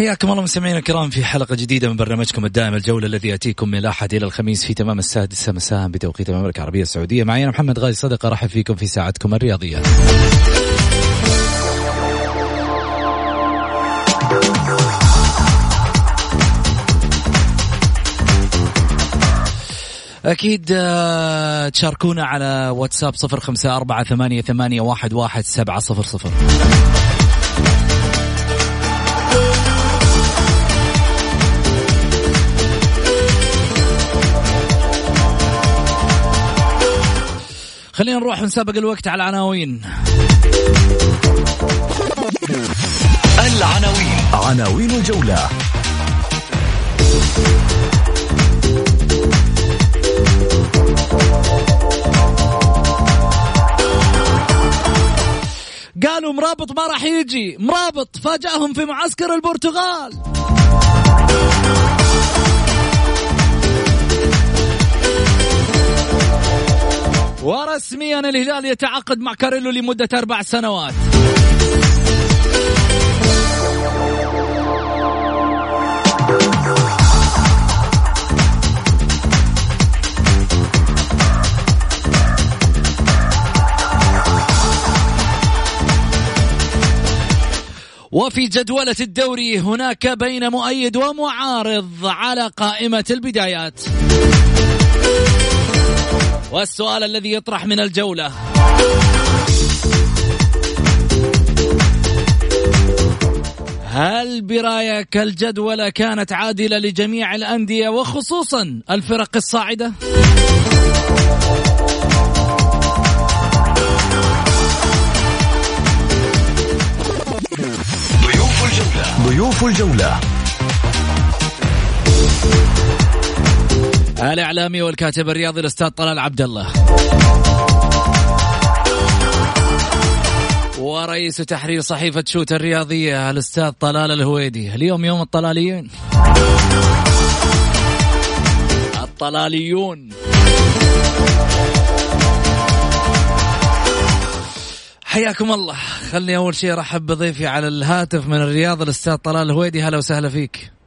حياكم الله مستمعينا الكرام في حلقة جديدة من برنامجكم الدائم الجولة الذي يأتيكم من الأحد إلى الخميس في تمام السادسة مساء بتوقيت المملكة العربية السعودية. معي أنا محمد غازي صدقة أرحب فيكم في ساعتكم الرياضية. أكيد آه، تشاركونا على واتساب صفر خمسة أربعة ثمانية, ثمانية واحد, واحد سبعة صفر صفر. خلينا نروح ونسابق الوقت على العناوين. العناوين. عناوين الجولة. قالوا مرابط ما راح يجي. مرابط فاجأهم في معسكر البرتغال. ورسميا الهلال يتعاقد مع كاريلو لمدة أربع سنوات. وفي جدولة الدوري هناك بين مؤيد ومعارض على قائمة البدايات. والسؤال الذي يطرح من الجولة. هل برأيك الجدولة كانت عادلة لجميع الأندية وخصوصا الفرق الصاعدة؟ ضيوف الجولة. ضيوف الجولة. الإعلامي. والكاتب الرياضي الأستاذ طلال عبد الله ورئيس تحرير صحيفة شوت الرياضية الأستاذ طلال الهويدي. اليوم يوم الطلاليين. الطلاليون. حياكم الله. خلني أول شيء أرحب بضيفي على الهاتف من الرياض الأستاذ طلال الهويدي. هلا وسهلا فيك.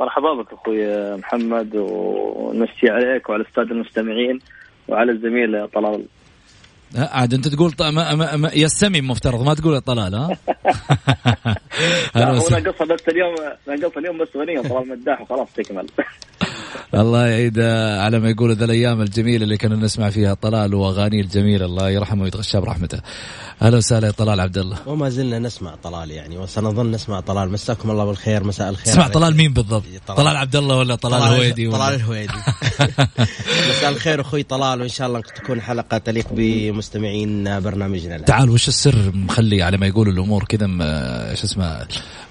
مرحبا بك أخوي محمد ونمسي عليك وعلى الساده المستمعين وعلى الزميل طلال. لا، عاد انت تقول ط... ما... ما... ما... يا السمي مفترض ما تقول يا طلال ها هو. ناقصها بس اليوم ناقصها اليوم بس أغنية طلال مداح وخلاص تكمل الله يعيد على ما يقولوا ذا الأيام الجميلة اللي كنا نسمع فيها طلال واغانيه الجميلة الله يرحمه ويتغشى برحمته. أهلا وسهلا يا طلال عبد الله. وما زلنا نسمع طلال يعني وسنظل نسمع طلال مساكم الله بالخير مساء الخير عليكم. طلال مين بالضبط؟ طلال. طلال عبد الله ولا طلال الهويدي طلال الهويدي مساء الخير أخوي طلال وإن شاء الله تكون حلقة تليق بمستمعين برنامجنا الآن. تعال وش السر مخلي على ما يقولوا الأمور كذا؟ شو اسمه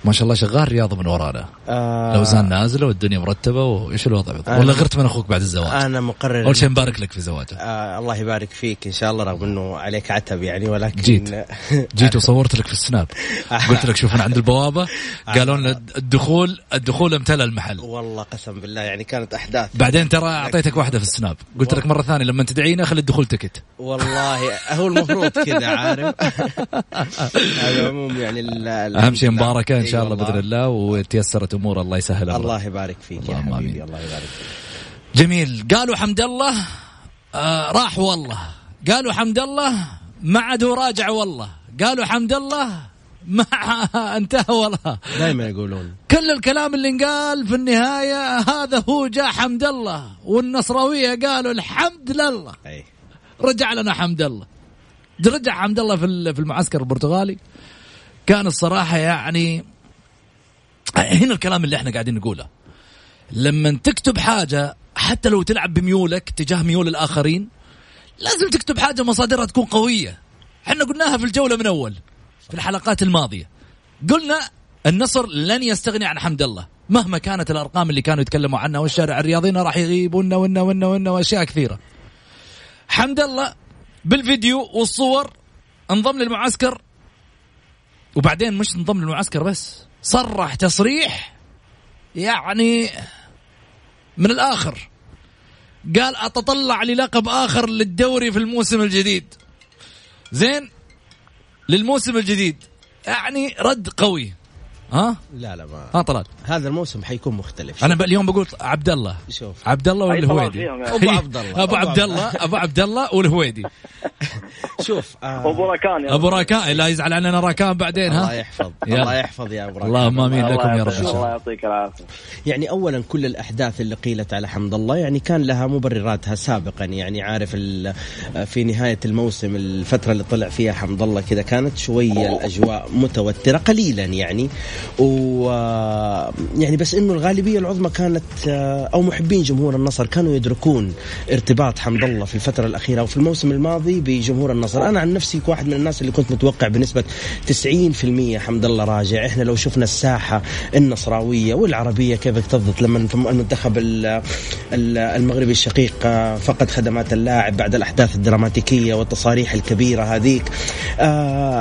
ما شاء الله شغال رياضة من ورانا. آه الاوزان نازله والدنيا مرتبة وإيش الوضع؟ ولا غرت من أخوك بعد الزواج؟ أنا مقرر أول شيء مبارك لك في زواجه. آه الله يبارك فيك إن شاء الله رغم إنه عليك عتب يعني ولكن جيت. جيت وصورت لك في السناب. قلت لك شوف أنا عند البوابة. قالوا لنا الدخول الدخول امتلأ المحل. والله قسم بالله يعني كانت أحداث. بعدين ترى أعطيتك واحدة في السناب. قلت لك مرة ثانية لما تدعينا خلي الدخول تكت والله هو المفروض كذا عارف؟ على العموم يعني ال- ال- أهم شيء. مباركة إن شاء الله والله. باذن الله وتيسرت أمور الله يسهل أمرك. الله يبارك فيك يا حبيبي آمين. الله يبارك فيك. جميل. قالوا حمد الله آه راح والله. قالوا حمد الله ما عاد راجع والله. قالوا حمد الله ما انتهى ولا دائما يقولون. كل الكلام اللي انقال في النهاية هذا هو جاء حمد الله والنصراوية قالوا الحمد لله. إي. رجع لنا حمد الله رجع حمد الله في في المعسكر البرتغالي كان الصراحه يعني هنا الكلام اللي إحنا قاعدين نقوله لما تكتب حاجة حتى لو تلعب بميولك تجاه ميول الاخرين لازم تكتب حاجة مصادرها تكون قويه إحنا قلناها في الجوله من اول في الحلقات الماضيه قلنا النصر لن يستغني عن حمد الله مهما كانت الارقام اللي كانوا يتكلموا عنها والشارع الرياضيين راح يغيب ونا ونا ونا واشياء كثيره حمد الله بالفيديو والصور انضم للمعسكر. وبعدين مش انضم للمعسكر بس صرح تصريح يعني من الآخر. قال أتطلع للقب آخر للدوري في الموسم الجديد. زين للموسم الجديد. يعني رد قوي. ها؟ لا لا ما ها طلال. هذا الموسم حيكون مختلف أنا اليوم بقول عبد الله شوف. عبد الله والهويدي ابو عبد الله. أبو عبد الله. أبو عبد الله والهويدي شوف آه أبو راكان أبو راكان لا يزعل عننا راكان بعدين ها؟ الله يحفظ الله يحفظ يا أبو راكان. اللهم آمين لكم يا رب الله. يعطيك العافية. يعني اولا كل الأحداث اللي قيلت على حمد الله يعني كان لها مبرراتها سابقا يعني عارف في نهاية الموسم الفترة اللي طلع فيها حمد الله كذا كانت شوية الأجواء متوترة قليلا يعني. و يعني بس إنه الغالبية العظمى كانت أو محبين جمهور النصر كانوا يدركون ارتباط حمد الله في الفترة الأخيرة وفي الموسم الماضي بجمهور النصر. أنا عن نفسي واحد من الناس اللي كنت متوقع بنسبة 90% حمد الله راجع. إحنا لو شفنا الساحة النصراوية والعربية كيف اكتظت لما المنتخب المغربي الشقيق فقد خدمات اللاعب بعد الأحداث الدراماتيكية والتصاريح الكبيرة هذيك.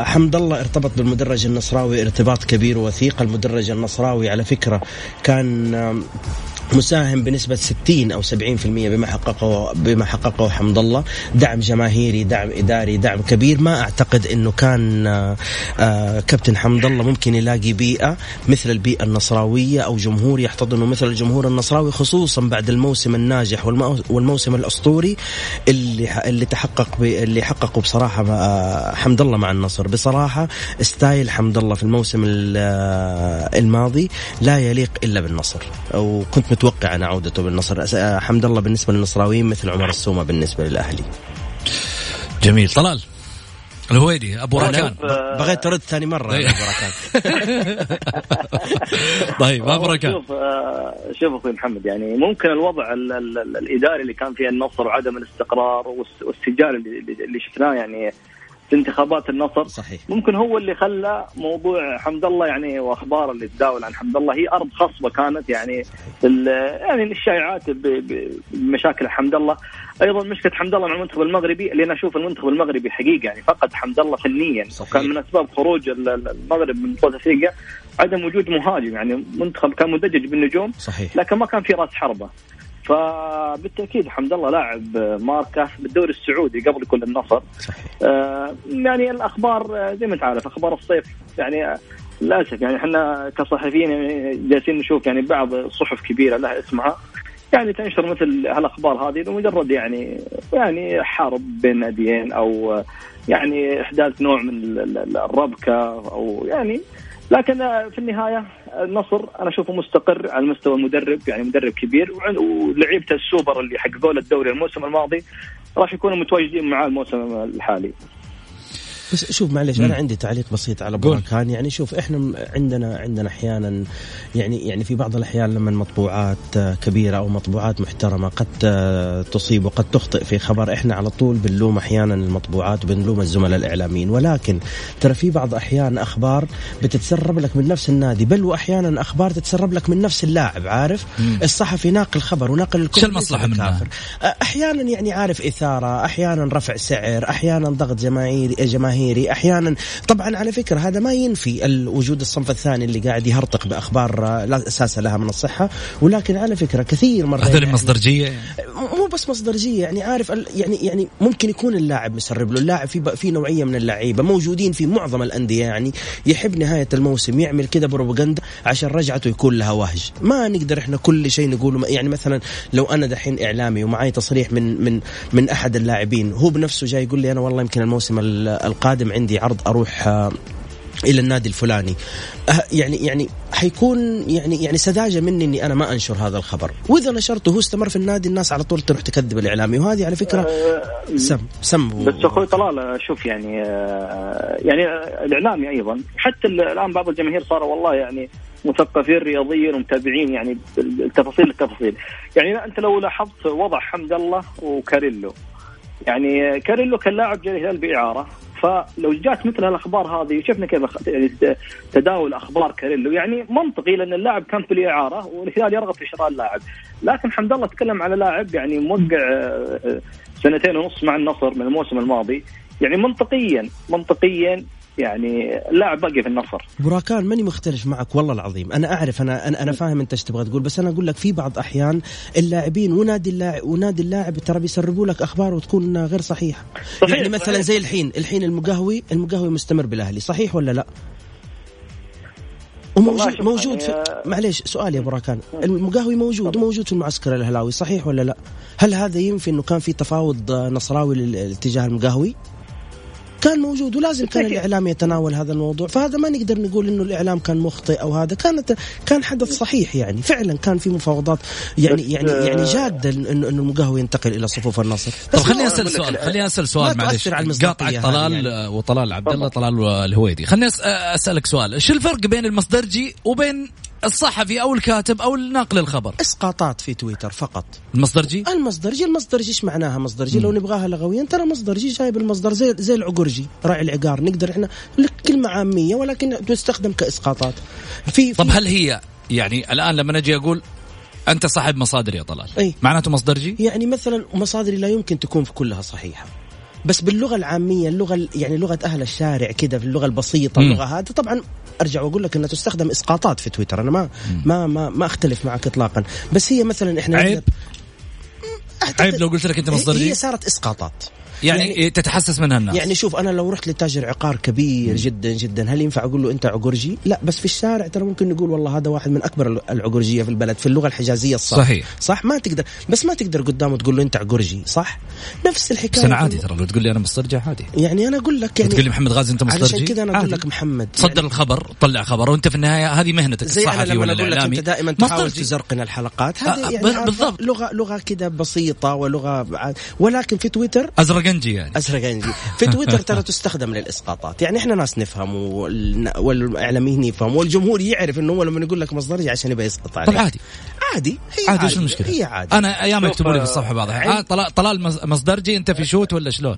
حمد الله ارتبط بالمدرج النصراوي ارتباط كبير وثيق المدرج النصراوي على فكرة كان مساهم بنسبة 60 أو 70% بما حققه بما حققه حمد الله. دعم جماهيري دعم إداري دعم كبير. ما أعتقد أنه كان آه كابتن حمد الله ممكن يلاقي بيئة مثل البيئة النصراوية أو جمهور يحتضنه مثل الجمهور النصراوي خصوصا بعد الموسم الناجح والموسم الأسطوري اللي اللي تحقق اللي حققه بصراحة آه حمد الله مع النصر. بصراحة ستايل حمد الله في الموسم الماضي لا يليق إلا بالنصر. وكنت متوقع أنا عودته بالنصر حمد الله بالنسبة للنصراويين مثل عمر السومة بالنسبة للأهلي. جميل. طلال. الهويدي أبو راكان. بغيت ترد ثاني مرة يا أبو راكان. طيب أبو راكان. شوف شوف أخوي محمد يعني ممكن الوضع ال ال ال الإداري اللي كان فيه النصر وعدم الاستقرار والسجال اللي, اللي شفناه يعني في انتخابات النصر صحيح. ممكن هو اللي خلى موضوع حمد الله يعني وأخبار اللي تداول عن حمد الله هي أرض خصبة كانت يعني يعني الشائعات بمشاكل حمد الله أيضا مشكلة حمد الله مع المنتخب المغربي اللي أنا أشوف المنتخب المغربي حقيقة يعني فقد حمد الله فنيا صحيح. وكان من أسباب خروج المغرب من بطوله أفريقيا عدم وجود مهاجم يعني منتخب كان مدجج بالنجوم صحيح. لكن ما كان في رأس حربة فبالتأكيد حمد الله لاعب ماركه بالدوري السعودي قبل كل النصر. آه يعني الأخبار زي ما انت عارف أخبار الصيف يعني للأسف يعني إحنا كصحفيين جالسين نشوف يعني بعض صحف كبيرة لها اسمها يعني تنشر مثل هالأخبار هذه لمجرد يعني يعني حرب بين ناديين أو يعني إحداث نوع من الربكة أو يعني لكن في النهاية النصر أنا أشوفه مستقر على مستوى المدرب يعني مدرب كبير ولعيبته السوبر اللي حققوا له الدوري الموسم الماضي راح يكونوا متواجدين معاه الموسم الحالي. بس شوف معلش أنا عندي تعليق بسيط على بركان. يعني شوف إحنا عندنا عندنا أحيانا يعني يعني في بعض الأحيان لما مطبوعات كبيرة أو مطبوعات محترمة قد تصيب وقد تخطئ في خبر إحنا على طول بنلوم أحيانا المطبوعات وبنلوم الزملاء الإعلاميين. ولكن ترى في بعض أحيان أخبار بتتسرب لك من نفس النادي بل واحيانا أخبار تتسرب لك من نفس اللاعب عارف؟ مم. الصحفي ناقل خبر وناقل الكل المصلحة منها؟ أحيانا يعني عارف إثارة أحيانا رفع سعر أحيانا ضغط جماهيري جماهيري أحيانا. طبعا على فكرة هذا ما ينفي وجود الصنف الثاني اللي قاعد يهرطق بأخبار لا أساس لها من الصحة ولكن على فكرة كثير مرة هذول يعني مصدرجية مو بس مصدرجية يعني عارف يعني يعني ممكن يكون اللاعب مسرب له اللاعب في في نوعية من اللعيبة موجودين في معظم الأندية يعني يحب نهاية الموسم يعمل كذا بروباغندا عشان رجعته يكون لها وهج. ما نقدر إحنا كل شيء نقوله يعني مثلا لو أنا دحين إعلامي ومعي تصريح من من من أحد اللاعبين هو بنفسه جاي يقول لي أنا والله يمكن الموسم القادم عندي عرض أروح إلى النادي الفلاني. أه يعني يعني حيكون يعني يعني سذاجة مني إني أنا ما أنشر هذا الخبر. وإذا نشرته هو استمر في النادي الناس على طول تروح تكذب الإعلامي. وهذه على فكرة سم سم. بس أخوي طلال شوف يعني آه، يعني الإعلامي أيضا حتى الآن بعض الجماهير صاروا والله يعني مثقفين رياضيا ومتابعين يعني التفاصيل التفاصيل. يعني أنت لو لاحظت وضع حمد الله وكاريلو يعني كاريلو كان لاعب جاي الهلال بإعارة فلو جات مثل الاخبار هذه شفنا كيف يعني تداول أخبار كاريلو. يعني منطقي لأن اللاعب كان في الإعارة والهلال يرغب في شراء اللاعب. لكن حمد الله تكلم على لاعب يعني موقع آه، سنتين ونص مع النصر من الموسم الماضي. يعني منطقيا منطقيا يعني اللاعب باقي في النصر. براكان ماني مختلف معك والله العظيم. أنا أعرف أنا أنا, أنا فاهم أنت إيش تبغى تقول بس أنا أقول لك في بعض أحيان اللاعبين ونادي اللاعب ونادي اللاعب ترى بيسربوا لك أخبار وتكون غير صحيحة. صحيح يعني مثلا صحيح. زي الحين الحين المقهوي المقهوي مستمر بالأهلي صحيح ولا لا؟ وموجود موجود يعني في معليش سؤال يا براكان. المقهوي موجود وموجود في المعسكر الهلاوي صحيح ولا لا؟ هل هذا ينفي إنه كان في تفاوض نصراوي لاتجاه المقهوي؟ كان موجود ولازم كان الإعلام يتناول هذا الموضوع. فهذا ما نقدر نقول إنه الإعلام كان مخطئ أو هذا. كانت كان حدث صحيح يعني. فعلا كان في مفاوضات يعني يعني آه، يعني جاده انه إنه المقهوي ينتقل إلى صفوف النصر طب خليني أسأل سؤال خليني أسأل سؤال معلش. قاطعك طلال يعني. وطلال عبد الله طلال الهويدي. خليني أسألك سؤال. شو الفرق بين المصدرجي وبين الصحفي أو الكاتب أو الناقل الخبر. إسقاطات في تويتر فقط. المصدرجي المصدرجي المصدرجي إيش معناها مصدرجي لو نبغاها لغويا ترى مصدرجي جايب المصدر زي زي العقرجي راعي العقار. نقدر إحنا كلمة عامية ولكن تستخدم كإسقاطات. في, في طب هل هي يعني الآن لما نجي أقول أنت صاحب مصادر يا طلال أي. معناته مصدرجي يعني مثلا مصادري لا يمكن تكون في كلها صحيحة. بس باللغة العامية اللغة يعني لغة أهل الشارع كذا في اللغة البسيطة اللغة هذه طبعا أرجع وأقول لك إنها تستخدم إسقاطات في تويتر. أنا ما ما ما, ما أختلف معك اطلاقا. بس هي مثلا إحنا عيب. عيب لو قلت لك أنت مصدر هي صارت إسقاطات. يعني, يعني تتحسس منها الناس. يعني شوف أنا لو رحت لتاجر عقار كبير جدا جدا هل ينفع أقول له أنت عقرجي؟ لا بس في الشارع ترى ممكن نقول والله هذا واحد من أكبر العقرجية في البلد في اللغة الحجازية الصح. صحيح. صح؟ ما تقدر بس ما تقدر قدامه تقول له أنت عقرجي صح؟ نفس الحكاية بس أنا عادي ترى لو تقول لي أنا مسترجع عادي. يعني أنا أقول لك يعني تقول لي محمد غازي أنت مسترجع؟ علشان كذا أنا أقول لك محمد صدر يعني صدر الخبر طلع خبر وأنت في النهاية هذه مهنتك الصحفي ولا الاعلامي أنت دائما تحاول تزرقن الحلقات. هذا يعني بالضبط. لغة لغة كذا بسيطة ولغة ولكن في تويتر ازرقنجي يعني. ازرق الانجليزي في تويتر ترى تستخدم للإسقاطات. يعني إحنا ناس نفهم والاعلاميين يفهم والجمهور يعرف إنه هو لما يقول لك مصدري عشان يبغى يسقط عليه طب عادي. عادي. هي عادي إيش المشكلة؟ هي عادي. أنا أيام يكتبوا لي في الصفحة بعض آه طلال طلال مصدرجي أنت في شوت ولا شلون؟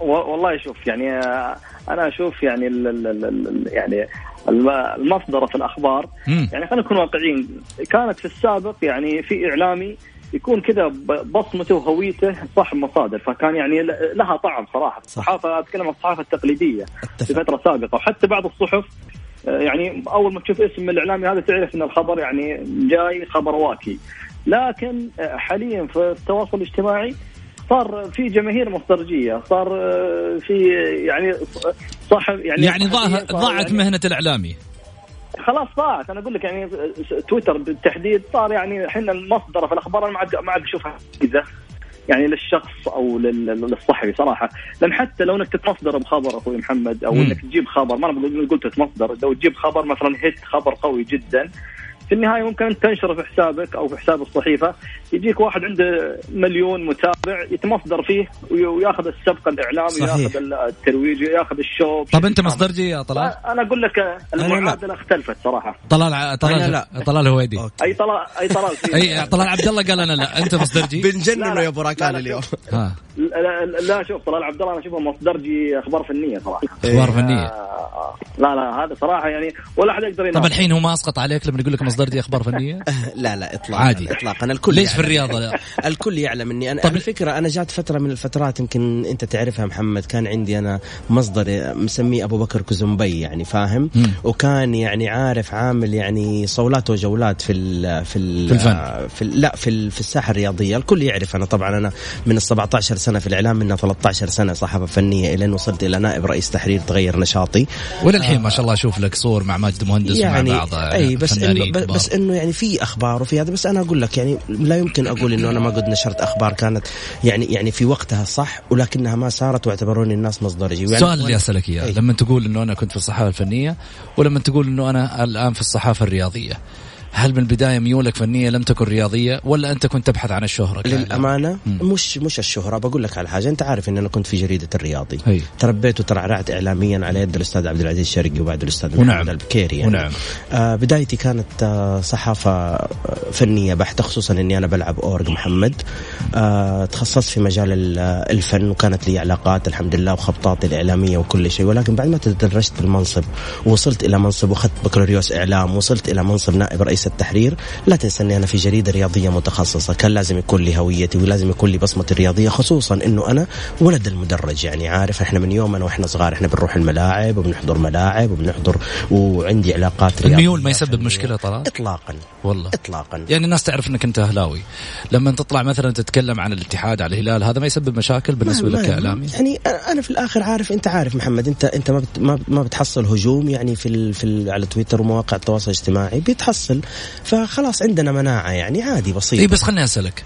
والله شوف يعني آه، أنا أشوف يعني ال ال ال يعني المصدر في الأخبار يعني خلينا نكون واقعيين. كانت في السابق يعني في إعلامي يكون كذا بصمته وهويته صاحب مصادر فكان يعني لها طعم صراحة. الصحافة أتكلم عن الصحافة التقليدية في فترة سابقة. وحتى بعض الصحف آه، يعني أول ما تشوف اسم الإعلامي هذا تعرف إن الخبر يعني جاي خبر واكي لكن آه، حاليا في التواصل الاجتماعي صار في جماهير مصدرجيه صار آه، في يعني صاحب يعني يعني ضاعت يعني مهنة الإعلامي. خلاص ضاعت أنا أقول لك يعني تويتر بالتحديد صار يعني إحنا المصدر في الأخبار أنا ما عاد ما عاد أشوفها ميزه يعني للشخص أو للصحفي صراحة. لأن حتى لو إنك تتمصدر بخبر أخوي محمد أو إنك تجيب خبر ما أنا بقول تتمصدر. لو تجيب خبر مثلا هيت خبر قوي جدا في النهاية ممكن أنت تنشره في حسابك أو في حساب الصحيفة يجيك واحد عنده مليون متابع يتمصدر فيه وياخذ السبق الإعلامي وياخذ الترويج وياخذ ال show طب أنت مصدرجي يا طلال؟ أنا أقول لك المعادلة اختلفت صراحة. طلال طلال لا. طلال هويدي. أي طلال أي طلال أي طلال عبد الله قال أنا لا. أنت مصدرجي بنجننه يا ابو راكان اليوم. ها. لا, لا شوف طلال عبد الله أنا أشوفه مصدرجي أخبار فنية صراحة. أخبار فنية. لا لا هذا صراحة يعني ولا أحد يقدر طب الحين هو ما أسقط عليك لما يقول لك مصدر دي أخبار فنية؟ لا لا اطلاقا عادي اطلاقا الكل ليش في الرياضة لا؟ الكل يعلم إني أنا طب الفكرة أنا جات فترة من الفترات يمكن أنت تعرفها محمد كان عندي أنا مصدر مسميه أبو بكر كزنبي يعني فاهم؟ م. وكان يعني عارف عامل يعني صولات وجولات في ال في ال في الفن في ال لا في ال في الساحة الرياضية الكل يعرف أنا طبعا أنا من ال 17 سنة في الإعلام من 13 سنة صحافة فنية إلى أن وصلت إلى نائب رئيس تحرير تغير نشاطي وللحين ما شاء الله أشوف لك صور مع ماجد مهندس يعني مع بعض إي بس إنه الاخبار بس إنه يعني في أخبار وفي هذا بس أنا أقول لك يعني لا يمكن أقول إنه أنا ما قد نشرت أخبار كانت يعني يعني في وقتها صح ولكنها ما صارت واعتبروني الناس مصدرجي. يعني السؤال اللي أسألك إياه لما تقول إنه أنا كنت في الصحافة الفنية ولما تقول إنه أنا الآن في الصحافة الرياضية هل من البداية ميولك فنية لم تكن رياضية ولا أنت كنت تبحث عن الشهرة؟ للأمانة مم. مش مش الشهرة بقول لك على حاجة أنت عارف إن أنا كنت في جريدة الرياضي هي. تربيت وترعرعت اعلاميا على يد الأستاذ عبد العزيز الشرقي وبعد الأستاذ ونعم. محمد البكيري يعني. ونعم. آه بدايتي كانت آه صحافة فنية بحتة خصوصا إني أنا بلعب أورج محمد آه تخصصت في مجال الفن وكانت لي علاقات الحمد لله وخبطاتي الإعلامية وكل شيء ولكن بعد ما تدرجت بالمنصب ووصلت إلى منصب وأخذت بكالوريوس إعلام وصلت إلى منصب نائب رئيس التحرير. لا تنسى اني أنا في جريدة رياضية متخصصة. كان لازم يكون لي هويتي ولازم يكون لي بصمتي الرياضيه خصوصا إنه أنا ولد المدرج. يعني عارف إحنا من يومنا وإحنا صغار إحنا بنروح الملاعب وبنحضر ملاعب وبنحضر وعندي علاقات رياضية. الميول ما يسبب مشكلة طلال؟ اطلاقا. والله. اطلاقا. يعني الناس تعرف إنك أنت أهلاوي. لما تطلع مثلا تتكلم عن الاتحاد على الهلال هذا ما يسبب مشاكل بالنسبة لك كإعلامي؟ يعني أنا في الآخر عارف أنت عارف محمد انت أنت ما ما بتحصل هجوم يعني في ال في ال على تويتر ومواقع التواصل الاجتماعي. بيتحصل. فخلاص عندنا مناعة يعني عادي بسيط. اي بس خليني أسألك.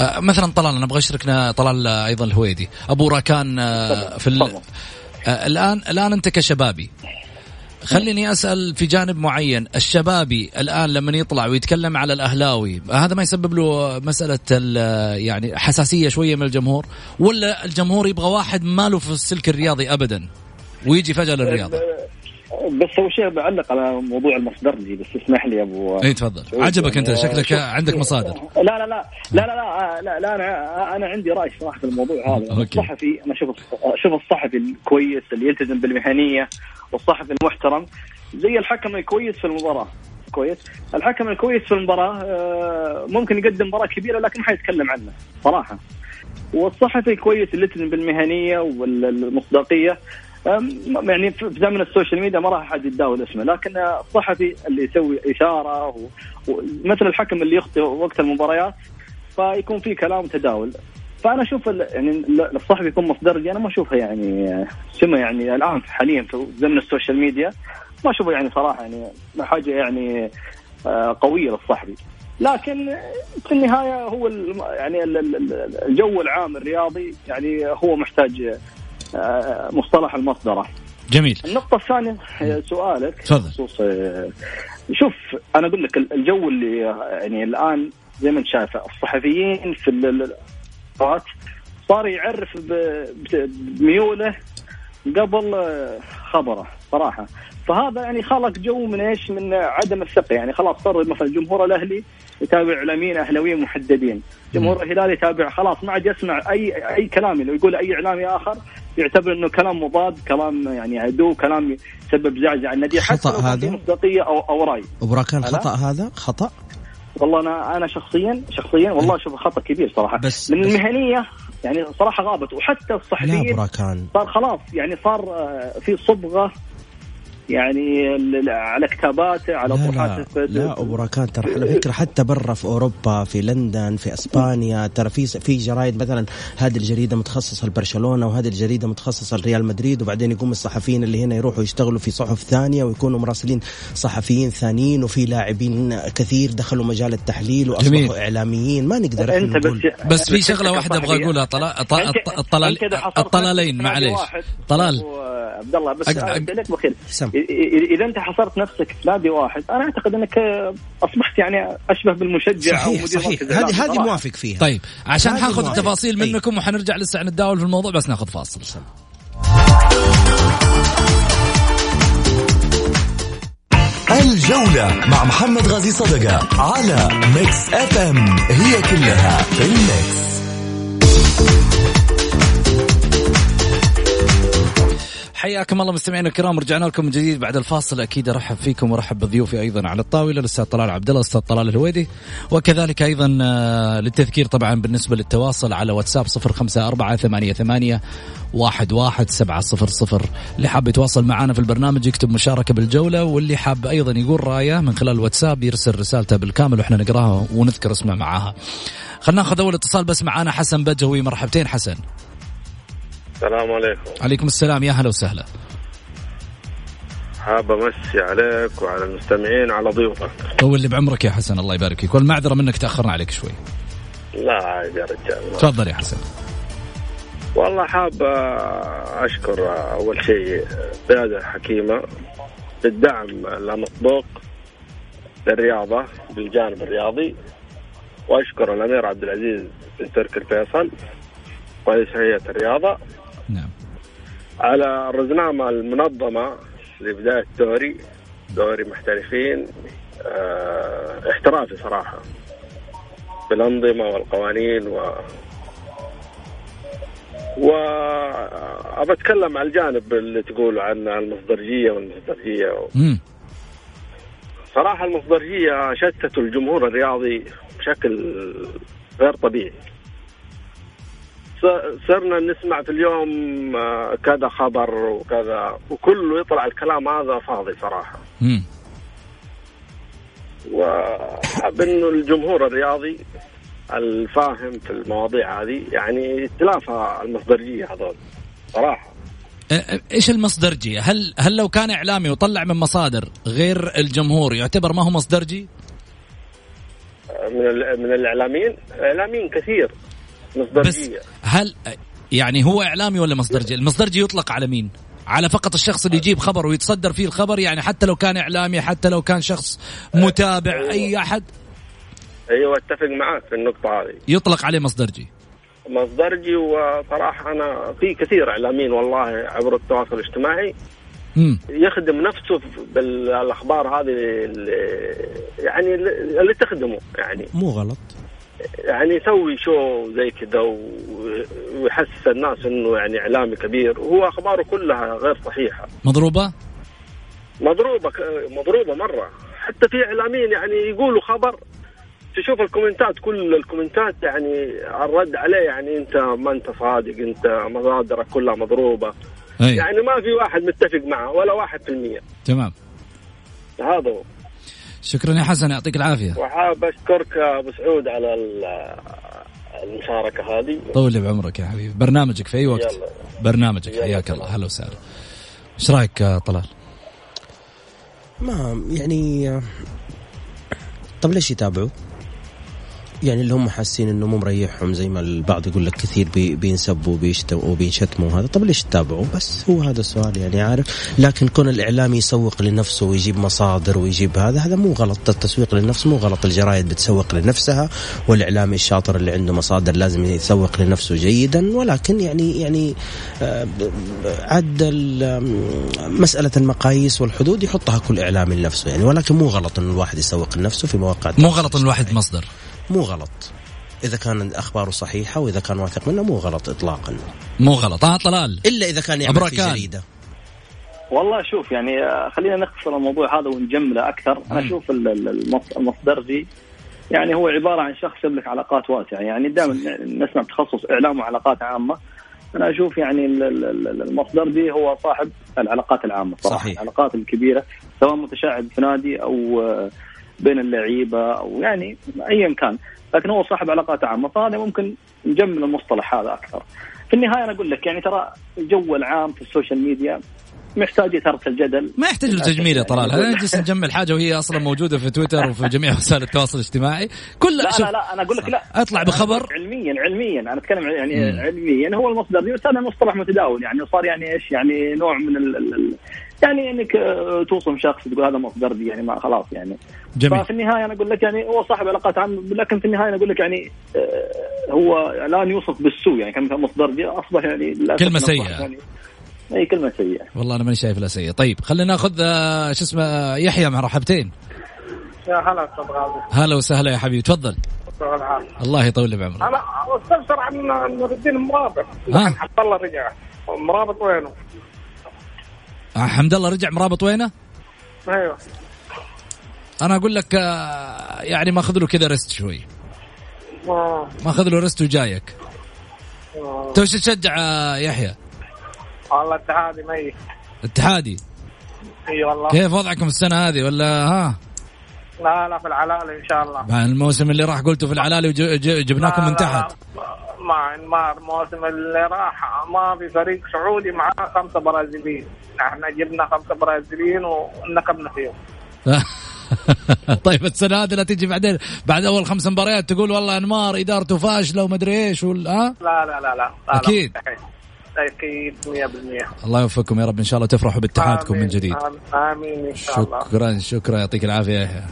آه مثلا طلال أنا أبغى اشركنا طلال أيضا الهويدي. أبو راكان آه في ال... آه الآن الآن أنت كشبابي. خليني أسأل في جانب معين. الشبابي الآن لما يطلع ويتكلم على الأهلاوي هذا ما يسبب له مسألة يعني حساسية شوية من الجمهور؟ ولا الجمهور يبغى واحد ماله في السلك الرياضي ابدا؟ ويجي فجأة للرياضة. بس أول شيء بعلق على موضوع المصدرجي بس اسمح لي أبو. إي تفضل. عجبك أنت شكلك عندك مصادر. لا لا لا. لا لا لا, لا, لا أنا أنا عندي رأي صراحة في الموضوع هذا. الصحفي أنا أشوف أشوف الصحفي الكويس اللي يلتزم بالمهنية والصحفي المحترم. زي الحكم الكويس في المباراة. كويس؟ الحكم الكويس في المباراة ممكن يقدم مباراة كبيرة لكن ما حيتكلم عنه صراحة. والصحفي الكويس اللي يلتزم بالمهنية والمصداقية يعني في زمن السوشيال ميديا ما راح أحد يتداول اسمه لكن الصحفي اللي يسوي اشاره مثل الحكم اللي يخطئ وقت المباريات فيكون في كلام تداول. فأنا أشوف يعني الصحفي يكون مصدرجي أنا ما اشوفها يعني سمه يعني الآن حاليا في زمن السوشيال ميديا. ما أشوفه يعني صراحة يعني حاجة يعني قوية للصحفي. لكن في النهاية هو يعني الجو العام الرياضي يعني هو محتاج مصطلح المصدرة جميل. النقطة الثانية سؤالك تفضل. شوف أنا أقول لك الجو اللي يعني الآن زي ما أنت شايف الصحفيين في الوقت صار يعرف بميوله قبل خبره صراحة. فهذا يعني خلق جو من إيش؟ من عدم الثقة. يعني خلاص صار مثلا جمهور الأهلي يتابع إعلاميين أهلاويين محددين، جمهور الهلال يتابع خلاص ما عاد يسمع اي أي كلام لو يقول أي إعلامي آخر يعتبر إنه كلام مضاد، كلام يعني عدو، كلام يسبب زعزعه النادي خطأ هذا؟ مصداقية أو أو رأي. وبراكان خطأ هذا؟ خطأ؟ والله أنا أنا شخصيا شخصيا والله أشوف خطأ كبير صراحة. بس من المهنية يعني صراحة غابت وحتى الصحفيين صار خلاص يعني صار في صبغة يعني على كتاباته على طروحاته لا, لا أبو راكان ترى على فكرة حتى برا في أوروبا في لندن في إسبانيا ترى في في جرايد مثلا هذه الجريدة متخصصة لبرشلونة وهذه الجريدة متخصصة لريال مدريد وبعدين يقوم الصحفيين اللي هنا يروحوا يشتغلوا في صحف ثانية ويكونوا مراسلين صحفيين ثانيين وفي لاعبين كثير دخلوا مجال التحليل وأصبحوا إعلاميين. ما نقدر أنت بس بس في شغلة واحدة أبغى أقولها طلال الطلالين معليش. طلال. عبد الله بس لك بخير اذا أنت حصرت نفسك في نادي واحد أنا أعتقد أنك أصبحت يعني أشبه بالمشجع صحيح أو مدير صحيح. هذه هذه موافق فيها. طيب عشان حاخذ التفاصيل منكم وحنرجع لسه نتداول في الموضوع بس ناخذ فاصل. الجولة مع محمد غازي صدقة على Mix FM هي كلها في ال Mix حياكم الله مستمعينا الكرام رجعنا لكم من جديد بعد الفاصل. أكيد أرحب فيكم وأرحب بضيوفي أيضا على الطاولة الأستاذ طلال عبد الله الاستاذ طلال الهويدي وكذلك أيضا للتذكير طبعا بالنسبة للتواصل على واتساب 054 88 ثمانية واحد واحد سبعة صفر اللي حاب يتواصل معنا في البرنامج يكتب مشاركة بالجولة واللي حاب أيضا يقول رأيه من خلال الواتساب يرسل رسالته بالكامل وإحنا نقراها ونذكر اسمه معاها خلينا ناخذ أول اتصال بس معانا حسن بدوي مرحبتين حسن. السلام عليكم. عليكم السلام يا هلا وسهلا. حاب أمسي عليك وعلى المستمعين وعلى ضيوفك. طول لي بعمرك يا حسن الله يبارك فيك. والمعذرة منك تأخرنا عليك شوي. لا عادي يا رجال. تفضل يا حسن. والله حاب أشكر أول شيء قياده حكيمه بالدعم اللامسبوق للرياضة بالجانب الرياضي. وأشكر الأمير عبد العزيز بن تركي الفيصل رئيس هيئة الرياضة. نعم. على الرزنامة المنظمة لبدايه دوري دوري محترفين آه احترافي صراحة بالأنظمة والقوانين و وأبى أتكلم عن الجانب اللي تقولوا عنه المصدرجية والمصدرجية مم. صراحة المصدرجية شتتوا الجمهور الرياضي بشكل غير طبيعي. صرنا نسمع في اليوم آه، كذا خبر وكذا وكله يطلع الكلام هذا فاضي صراحة مم. وحاب إنه الجمهور الرياضي الفاهم في المواضيع هذه يعني يتلافى المصدرجية هذول صراحة آه، إيش المصدرجي؟ هل هل لو كان إعلامي وطلع من مصادر غير الجمهور يعتبر ما هو مصدرجي؟ من ال- من الإعلاميين إعلاميين كثير بس مصدرجيه هل يعني هو إعلامي ولا مصدرجي؟ المصدرجي يطلق على مين؟ على فقط الشخص اللي يجيب خبر ويتصدر فيه الخبر؟ يعني حتى لو كان إعلامي حتى لو كان شخص متابع أي أحد؟ أيوه أتفق معك في النقطة هذه. يطلق عليه مصدرجي مصدرجي وصراحة أنا في كثير إعلاميين والله عبر التواصل الاجتماعي امم يخدم نفسه بالأخبار هذه اللي يعني اللي تخدمه يعني. مو غلط. يعني يسوي شو زي كذا ويحسس الناس إنه يعني إعلامي كبير. وهو أخباره كلها غير صحيحة. مضروبة؟ مضروبة مضروبة مرة. حتى في إعلاميين يعني يقولوا خبر. تشوف الكومنتات كل الكومنتات يعني الرد عليه يعني أنت ما أنت صادق أنت مصادرك كلها مضروبة. أي. يعني ما في واحد متفق معه ولا واحد في المية. تمام. هذا هو. شكرا يا حسن يعطيك العافية وحاب اشكرك أبو سعود على ال- المشاركة هذه طول لي بعمرك يا حبيبي برنامجك في أي وقت يلا. برنامجك يلا حياك. الله هلا وسهلا إيش رأيك يا طلال؟ ما يعني طب ليش يتابعوا؟ يعني اللي هم حاسين إنه مو مريحهم زي ما البعض يقول لك كثير بي بينسبوا وبيشتموا وبينشتموا هذا طب ليش تتابعوا؟ بس هو هذا السؤال يعني عارف؟ لكن كون الاعلامي يسوق لنفسه ويجيب مصادر ويجيب هذا هذا مو غلط. التسويق للنفس مو غلط. الجرايد بتسوق لنفسها والاعلامي الشاطر اللي عنده مصادر لازم يسوق لنفسه جيدا. ولكن يعني يعني آه، عد مسألة المقاييس والحدود يحطها كل إعلامي لنفسه يعني. ولكن مو غلط انه الواحد يسوق لنفسه في مواقع مو غلط إن الواحد مصدر. مو غلط. إذا كان اخباره صحيحة وإذا كان واثق منه مو غلط اطلاقا. مو غلط. آه طلال. إلا إذا كان يعمل في. جريدة. والله شوف يعني آه، خلينا نختصر الموضوع هذا ونجمله أكثر. أنا أشوف ال- ال- المص- المصدرجي يعني هو عبارة عن شخص يملك علاقات واسعة. يعني دائما نسمع بتخصص إعلام وعلاقات عامة. أنا أشوف يعني ال- ال- ال- المصدرجي هو صاحب العلاقات العامة. صراحة صحيح. العلاقات الكبيرة سواء متشعب في نادي أو آه، بين اللعيبة أو يعني ايا كان. لكن هو صاحب علاقات عامة فهذا ممكن نجمل المصطلح هذا أكثر. في النهاية أنا أقول لك يعني ترى الجو العام في السوشيال ميديا محتاج إثارة الجدل. ما يحتاج له تجميل يا طلال. يعني هذا نجلس نجمل حاجة وهي أصلا موجودة في تويتر وفي جميع وسائل التواصل الاجتماعي. كل لا لا لا أنا أقول لك لا. أطلع بخبر. علميا علميا. أنا أتكلم عن- يعني مم. علميا. هو المصدر. بس هذا مصطلح متداول. يعني صار يعني إيش؟ يعني نوع من ال- ال- يعني انك آه، توصم شخص تقول هذا مصدر دي يعني ما خلاص يعني. جميل. ففي النهاية أنا أقول لك يعني هو صاحب علاقات عامة لكن في النهاية أنا أقول لك يعني آه، هو الان يوصف بالسوء يعني كان مصدر دي أصبح يعني أصبح سيئة. يعني أي كلمة سيئة. والله أنا ماني شايف لا سيء طيب خلينا ناخذ آه، شو اسمه يحيى مرحبتين يا هلا أستاذ غازي. هلا وسهلا يا حبيبي تفضل. الله يطول لي بعمرك. أنا أستفسر عن نور الدين مرابط عبد الله رجع. مرابط وينه؟ آه، حمد الله رجع مرابط وينه؟ أيوه أنا أقول لك آه، يعني ماخذ له كذا ريست شوي آه. ماخذ له ريست وجايك آه. انت وش تشجع آه، يحيى؟ والله اتحادي ميت اتحادي إي والله كيف وضعكم السنة هذه ولا ها؟ لا لا في العلالي إن شاء الله الموسم اللي راح قلتوا في العلالي وجبناكم من لا تحت لا. مع إنمار الموسم اللي راح ما في فريق سعودي معاه خمسة برازيليين. إحنا جبنا خمسة برازيليين ونكبنا فيهم. طيب السنة هذه لا تجي بعدين. بعد أول خمس مباريات تقول والله إنمار إدارته فاشلة ومدري إيش وال... ها؟ لا لا لا لا, لا أكيد. لا أكيد 100% الله يوفقكم يا رب. إن شاء الله تفرحوا باتحادكم من. جديد. آمين- آمين إن شاء الله. شكرا شكرا. يعطيك العافية.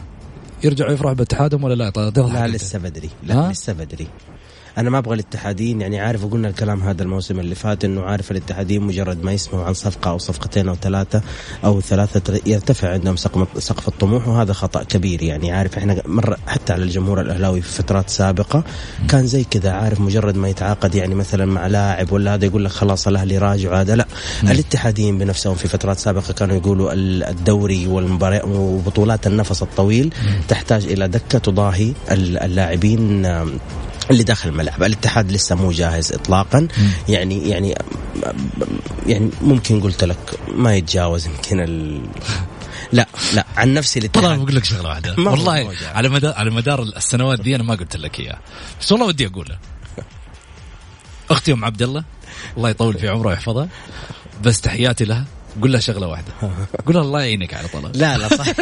يرجعوا يفرحوا باتحادهم ولا لا؟ طيب لا. لسه بدري. لا؟ لسه بدري. أنا ما أبغى الاتحادين يعني عارف وقلنا الكلام هذا الموسم اللي فات إنه عارف الاتحادين مجرد ما يسمعوا عن صفقة أو صفقتين أو ثلاثة أو ثلاثة يرتفع عندهم سقف الطموح وهذا خطأ كبير. يعني عارف إحنا مرة حتى على الجمهور الأهلاوي في فترات سابقة كان زي كذا عارف مجرد ما يتعاقد يعني مثلا مع لاعب ولا هذا يقول لك خلاص الأهلي راجع هذا لا. الاتحاديين بنفسهم في فترات سابقة كانوا يقولوا ال- الدوري والمباريات وبطولات النفس الطويل تحتاج إلى دكة تضاهي ال- اللاعبين اللي داخل الملعب. الاتحاد لسه مو جاهز اطلاقا. يعني يعني يعني ممكن قلت لك ما يتجاوز يمكن ال... لا لا عن نفسي الاتحاد بقول لك شغلة واحدة. والله. على مدار على مدار السنوات دي أنا ما قلت لك إياها. بس والله ودي اقولها أختي أم عبد الله الله يطول في عمرها ويحفظها بس تحياتي لها. قول لها شغلة واحدة. قول لها الله يعينك على طلب. لا لا صح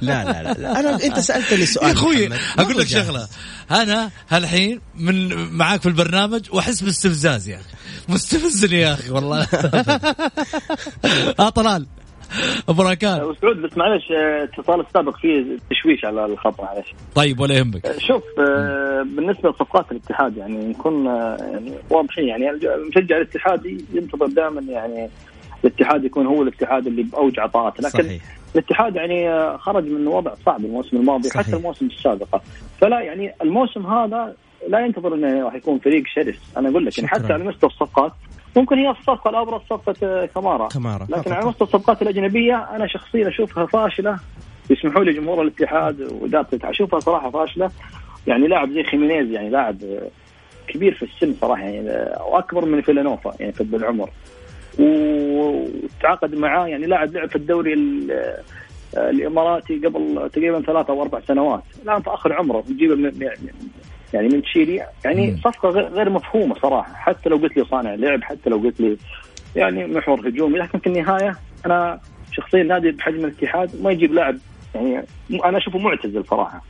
لا لا لا, لا. أنا أنت سألتني سؤال يا أخوي أقول لك. شغلة. أنا هالحين من معاك في البرنامج وأحس باستفزاز يا أخي. مستفزني يا أخي والله. آه طلال. أبو راكان وسعود بس معلش آه، اتصال السابق فيه تشويش على الخط معلش. طيب ولا يهمك. آه، شوف بالنسبة لصفقات الاتحاد يعني نكون يعني واضحين يعني المشجع الاتحادي ينتظر دائما يعني الاتحاد يكون هو الاتحاد اللي باوج عطاءاته لكن صحيح. الاتحاد يعني آه، خرج من وضع صعب الموسم الماضي صحيح. حتى الموسم السابقه فلا يعني الموسم هذا لا ينتظر إنه راح يكون فريق شرس. أنا أقول لك يعني. حتى على مستوى الصفقات ممكن هي الصفقة الأبرز صفقة آه، كمارا كمارا لكن فقط. على مستوى الصفقات الأجنبية أنا شخصيا أشوفها فاشلة. يسمحوا لي جمهور الاتحاد الاتحاد. أشوفها صراحة فاشلة. يعني لاعب زي خيمينيز يعني لاعب آه، كبير في السن صراحة يعني وأكبر من فيلانوفا يعني في بالعمر وتعاقد معاه يعني لاعب لعب في الدوري ال- آه، الإماراتي قبل تقريبا ثلاثة أو أربع سنوات. الآن في آخر عمره نجيبه من يعني- يعني من تشيلي. يعني صفقة غير مفهومة صراحة حتى لو قلت لي صانع لعب حتى لو قلت لي يعني محور هجومي. لكن في النهاية أنا شخصيا نادي بحجم الاتحاد ما يجيب لاعب يعني أنا أشوفه معتزل صراحة.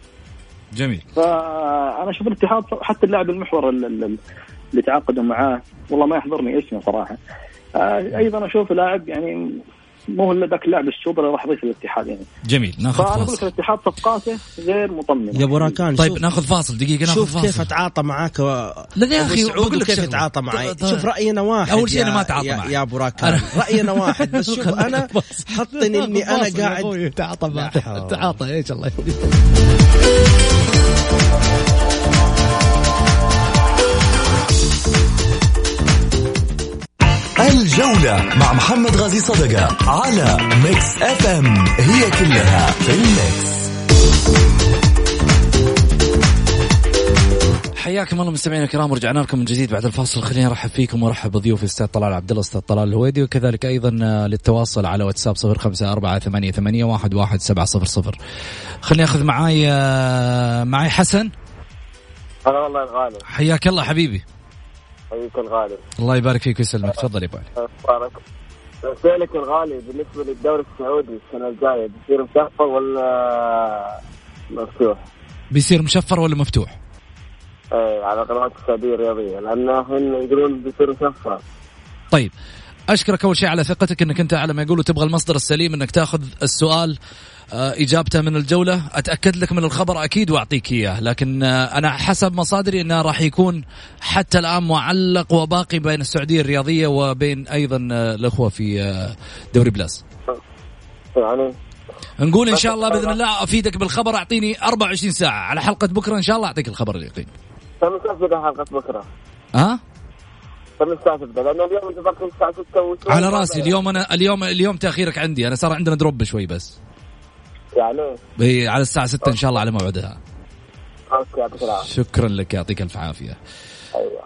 جميل. فأنا أشوف الاتحاد حتى اللاعب المحور ال- ال- ال- اللي تعاقدوا معاه والله ما يحضرني اسمه صراحة. أيضا اشوفه لاعب يعني مو هو ذاك اللاعب السوبر اللي راح يضيف الاتحاد يعني. جميل ناخذ فأنا أقول لك فاصل الاتحاد صفقاته غير مطمنه يا أبو راكان طيب شوف ناخذ فاصل دقيقة ناخذ شوف كيف فاصل. أتعاطى معاك و... لا يا سعود بقول لك وكيف شغلة. يتعاطى معي ط- ط- شوف رأينا واحد أول شيء أنا ما أتعاطى يا, معك. يا أبو راكان. أنا- رأينا واحد بس شوف أنا حطني إني أنا قاعد تعاطى لا حول. تعاطى إيش الله يهديك الجولة مع محمد غازي صدقة على Mix FM هي كلها في ال Mix. حياكم الله مستمعينا الكرام ورجعنا لكم من جديد بعد الفاصل. خليني أرحب فيكم وأرحب بضيوفي أستاذ طلال عبد الله أستاذ طلال الهويدي وكذلك أيضا آه، للتواصل على واتساب صفر خمسة أربعة ثمانية ثمانية واحد واحد سبعة صفر صفر. خليني أخذ معاي آه، معاي حسن. هلا والله الغالي حياك الله حبيبي. حبيبك الغالي الله يبارك فيك ويسلمك. تفضل يا ابو علي سؤالك الغالي بالنسبة للدوري السعودي السنة الجاية بيصير مشفر ولا مفتوح؟ بيصير مشفر ولا مفتوح؟ إيه على قنوات السعوديه الرياضيه لأن هم يقولون بيصير مشفر. طيب أشكرك أول شيء على ثقتك إنك أنت على ما يقولوا تبغى المصدر السليم إنك تأخذ السؤال. إجابته من الجولة. أتأكد لك من الخبر أكيد وأعطيك إياه لكن آه، أنا حسب مصادري إنه راح يكون حتى الآن معلق وباقي بين السعودية الرياضية وبين أيضا آه، الأخوة في آه، دوري بلاس. يعني نقول إن شاء الله بإذن الله أفيدك بالخبر. أعطيني 24 ساعة على حلقة بكرة إن شاء الله. أعطيك الخبر اليقين. تبدأ حلقة بكرة؟ ها؟ كم الساعة تبدأ؟ لأن اليوم تفكر الساعة 6 وشوي على رأسي اليوم أنا اليوم اليوم تأخيرك عندي. أنا صار عندنا drop شوي بس. يعني على الساعة 6 إن شاء الله على موعدها. أوكي يعطيك العافيه شكرا لك يعطيك ألف عافية. أيوه.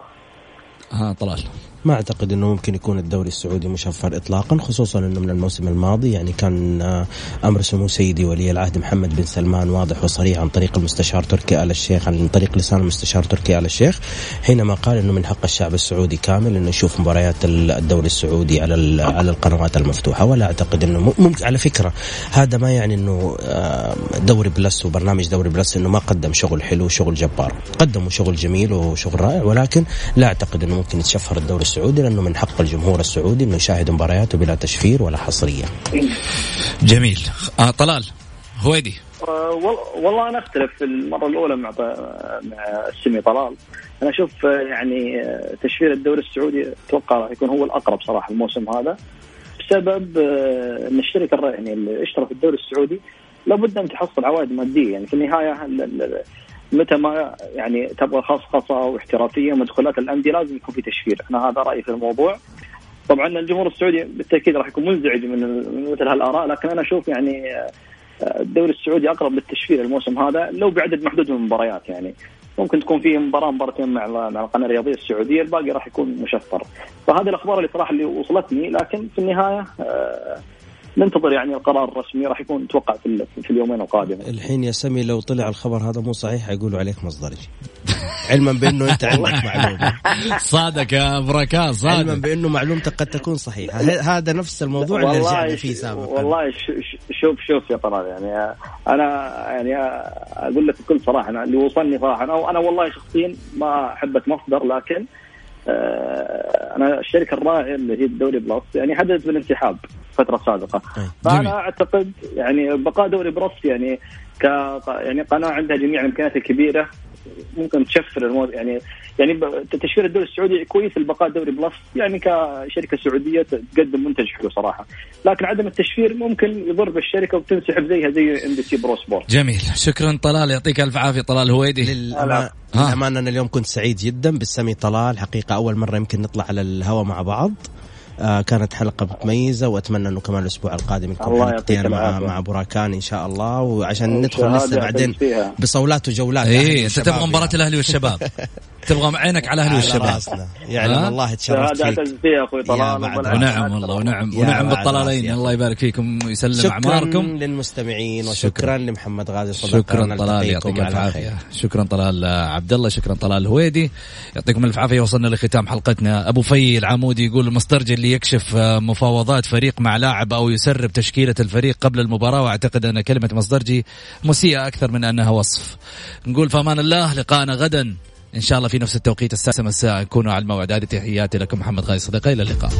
ها طلال. ما أعتقد إنه ممكن يكون الدوري السعودي مشفر اطلاقا خصوصا إنه من الموسم الماضي. يعني كان آه، أمر سمو سيدي ولي العهد محمد بن سلمان واضح وصريح عن طريق المستشار تركي آل الشيخ عن طريق لسان المستشار تركي آل الشيخ حينما قال إنه من حق الشعب السعودي كامل إنه يشوف مباريات الدوري السعودي على على القنوات المفتوحة. ولا أعتقد إنه ممكن على فكرة هذا ما يعني إنه آه، دوري بلس وبرنامج دوري بلس إنه ما قدم شغل حلو وشغل جبار. قدموا شغل جميل وشغل رائع ولكن لا أعتقد إنه ممكن يتشفر الدوري السعودي لأنه من حق الجمهور السعودي إنه يشاهد مبارياته بلا تشفير ولا حصرية. جميل. آه طلال هويدي. آه والله أنا أختلف في المرة الأولى مع مع السمي طلال. أنا أشوف آه، يعني آه، تشفير الدوري السعودي أتوقع راح يكون هو الأقرب صراحة الموسم هذا بسبب آه، إن الشركة يعني اللي اشترت الدوري السعودي لابد أن تحصل عوائد مادية. يعني في النهاية متى ما يعني تبغى خصخصه واحترافيه مدخلات الأندية لازم يكون في تشفير، أنا هذا رأيي في الموضوع. طبعا الجمهور السعودي بالتأكيد راح يكون منزعج من مثل هالآراء لكن أنا أشوف يعني آه، الدوري السعودي أقرب للتشفير الموسم هذا لو بعدد محدود من المباريات يعني. ممكن تكون فيه مباراة مباراتين مع مع القناة الرياضية السعودية الباقي راح يكون مشفر. فهذه الأخبار اللي صراحة اللي وصلتني لكن في النهاية آه، ننتظر يعني القرار الرسمي راح يكون أتوقع في, في اليومين القادمه. الحين يا سمي لو طلع الخبر هذا مو صحيح حيقولوا عليك مصدري. علما بأنه أنت عندك معلومة. صادق يا بركات صادق. علما بأنه معلومتك قد تكون صحيحة، هذا نفس الموضوع اللي رجعنا فيه سابقا. والله شوف شوف يا طلال يعني أنا يعني أقول لك بكل صراحة اللي وصلني صراحة أنا, أنا والله شخصيا ما احب مصدر لكن أنا الشركة الراعيه اللي هي الدوري بلس يعني هددت بالانسحاب فترة سابقة. فأنا أعتقد يعني بقاء دوري بلس يعني ك يعني قناه عندها جميع الإمكانيات الكبيرة ممكن تشفر المو... يعني يعني تشفير الدوري السعودي كويس البقاء دوري بلس. يعني كشركة سعودية تقدم منتج حلو صراحة. لكن عدم التشفير ممكن يضر بالشركة وتنسحب زيها زي MBC Pro Sports جميل. شكرا طلال. يعطيك ألف عافية طلال هويدي للأمانة أنا اليوم كنت سعيد جدا بالسمي طلال. حقيقة أول مرة يمكن نطلع على الهواء مع بعض. آه كانت حلقة متميزة وأتمنى أنه كمان الأسبوع القادم يكون حلقتين مع مع براكان إن شاء الله. وعشان ندخل لسه بعدين بصولات وجولات. إيه انت تبغى مباراة الأهلي والشباب. تبغى عينك على أهلي والشباب. يعني والله تشرفت فيك. فيها أخوي طلال ونعم والله ونعم ونعم بالطلالين. الله يبارك فيكم ويسلم أعماركم. شكرا. للمستمعين وشكرا لمحمد غازي صدقنا شكرا طلال يعطيك الف عافية. شكرا طلال عبد الله شكرا طلال الهويدي يعطيكم الف عافية وصلنا لختام حلقتنا. أبو في العمودي يقول المسترجل اللي يكشف مفاوضات فريق مع لاعب أو يسرب تشكيلة الفريق قبل المباراة وأعتقد أن كلمة مصدرجي مسيئة أكثر من أنها وصف. نقول فامان الله لقاءنا غدا. إن شاء الله في نفس التوقيت السادسه مساء نكونوا على الموعد. هذه تحياتي لكم محمد غاي صديقي إلى اللقاء.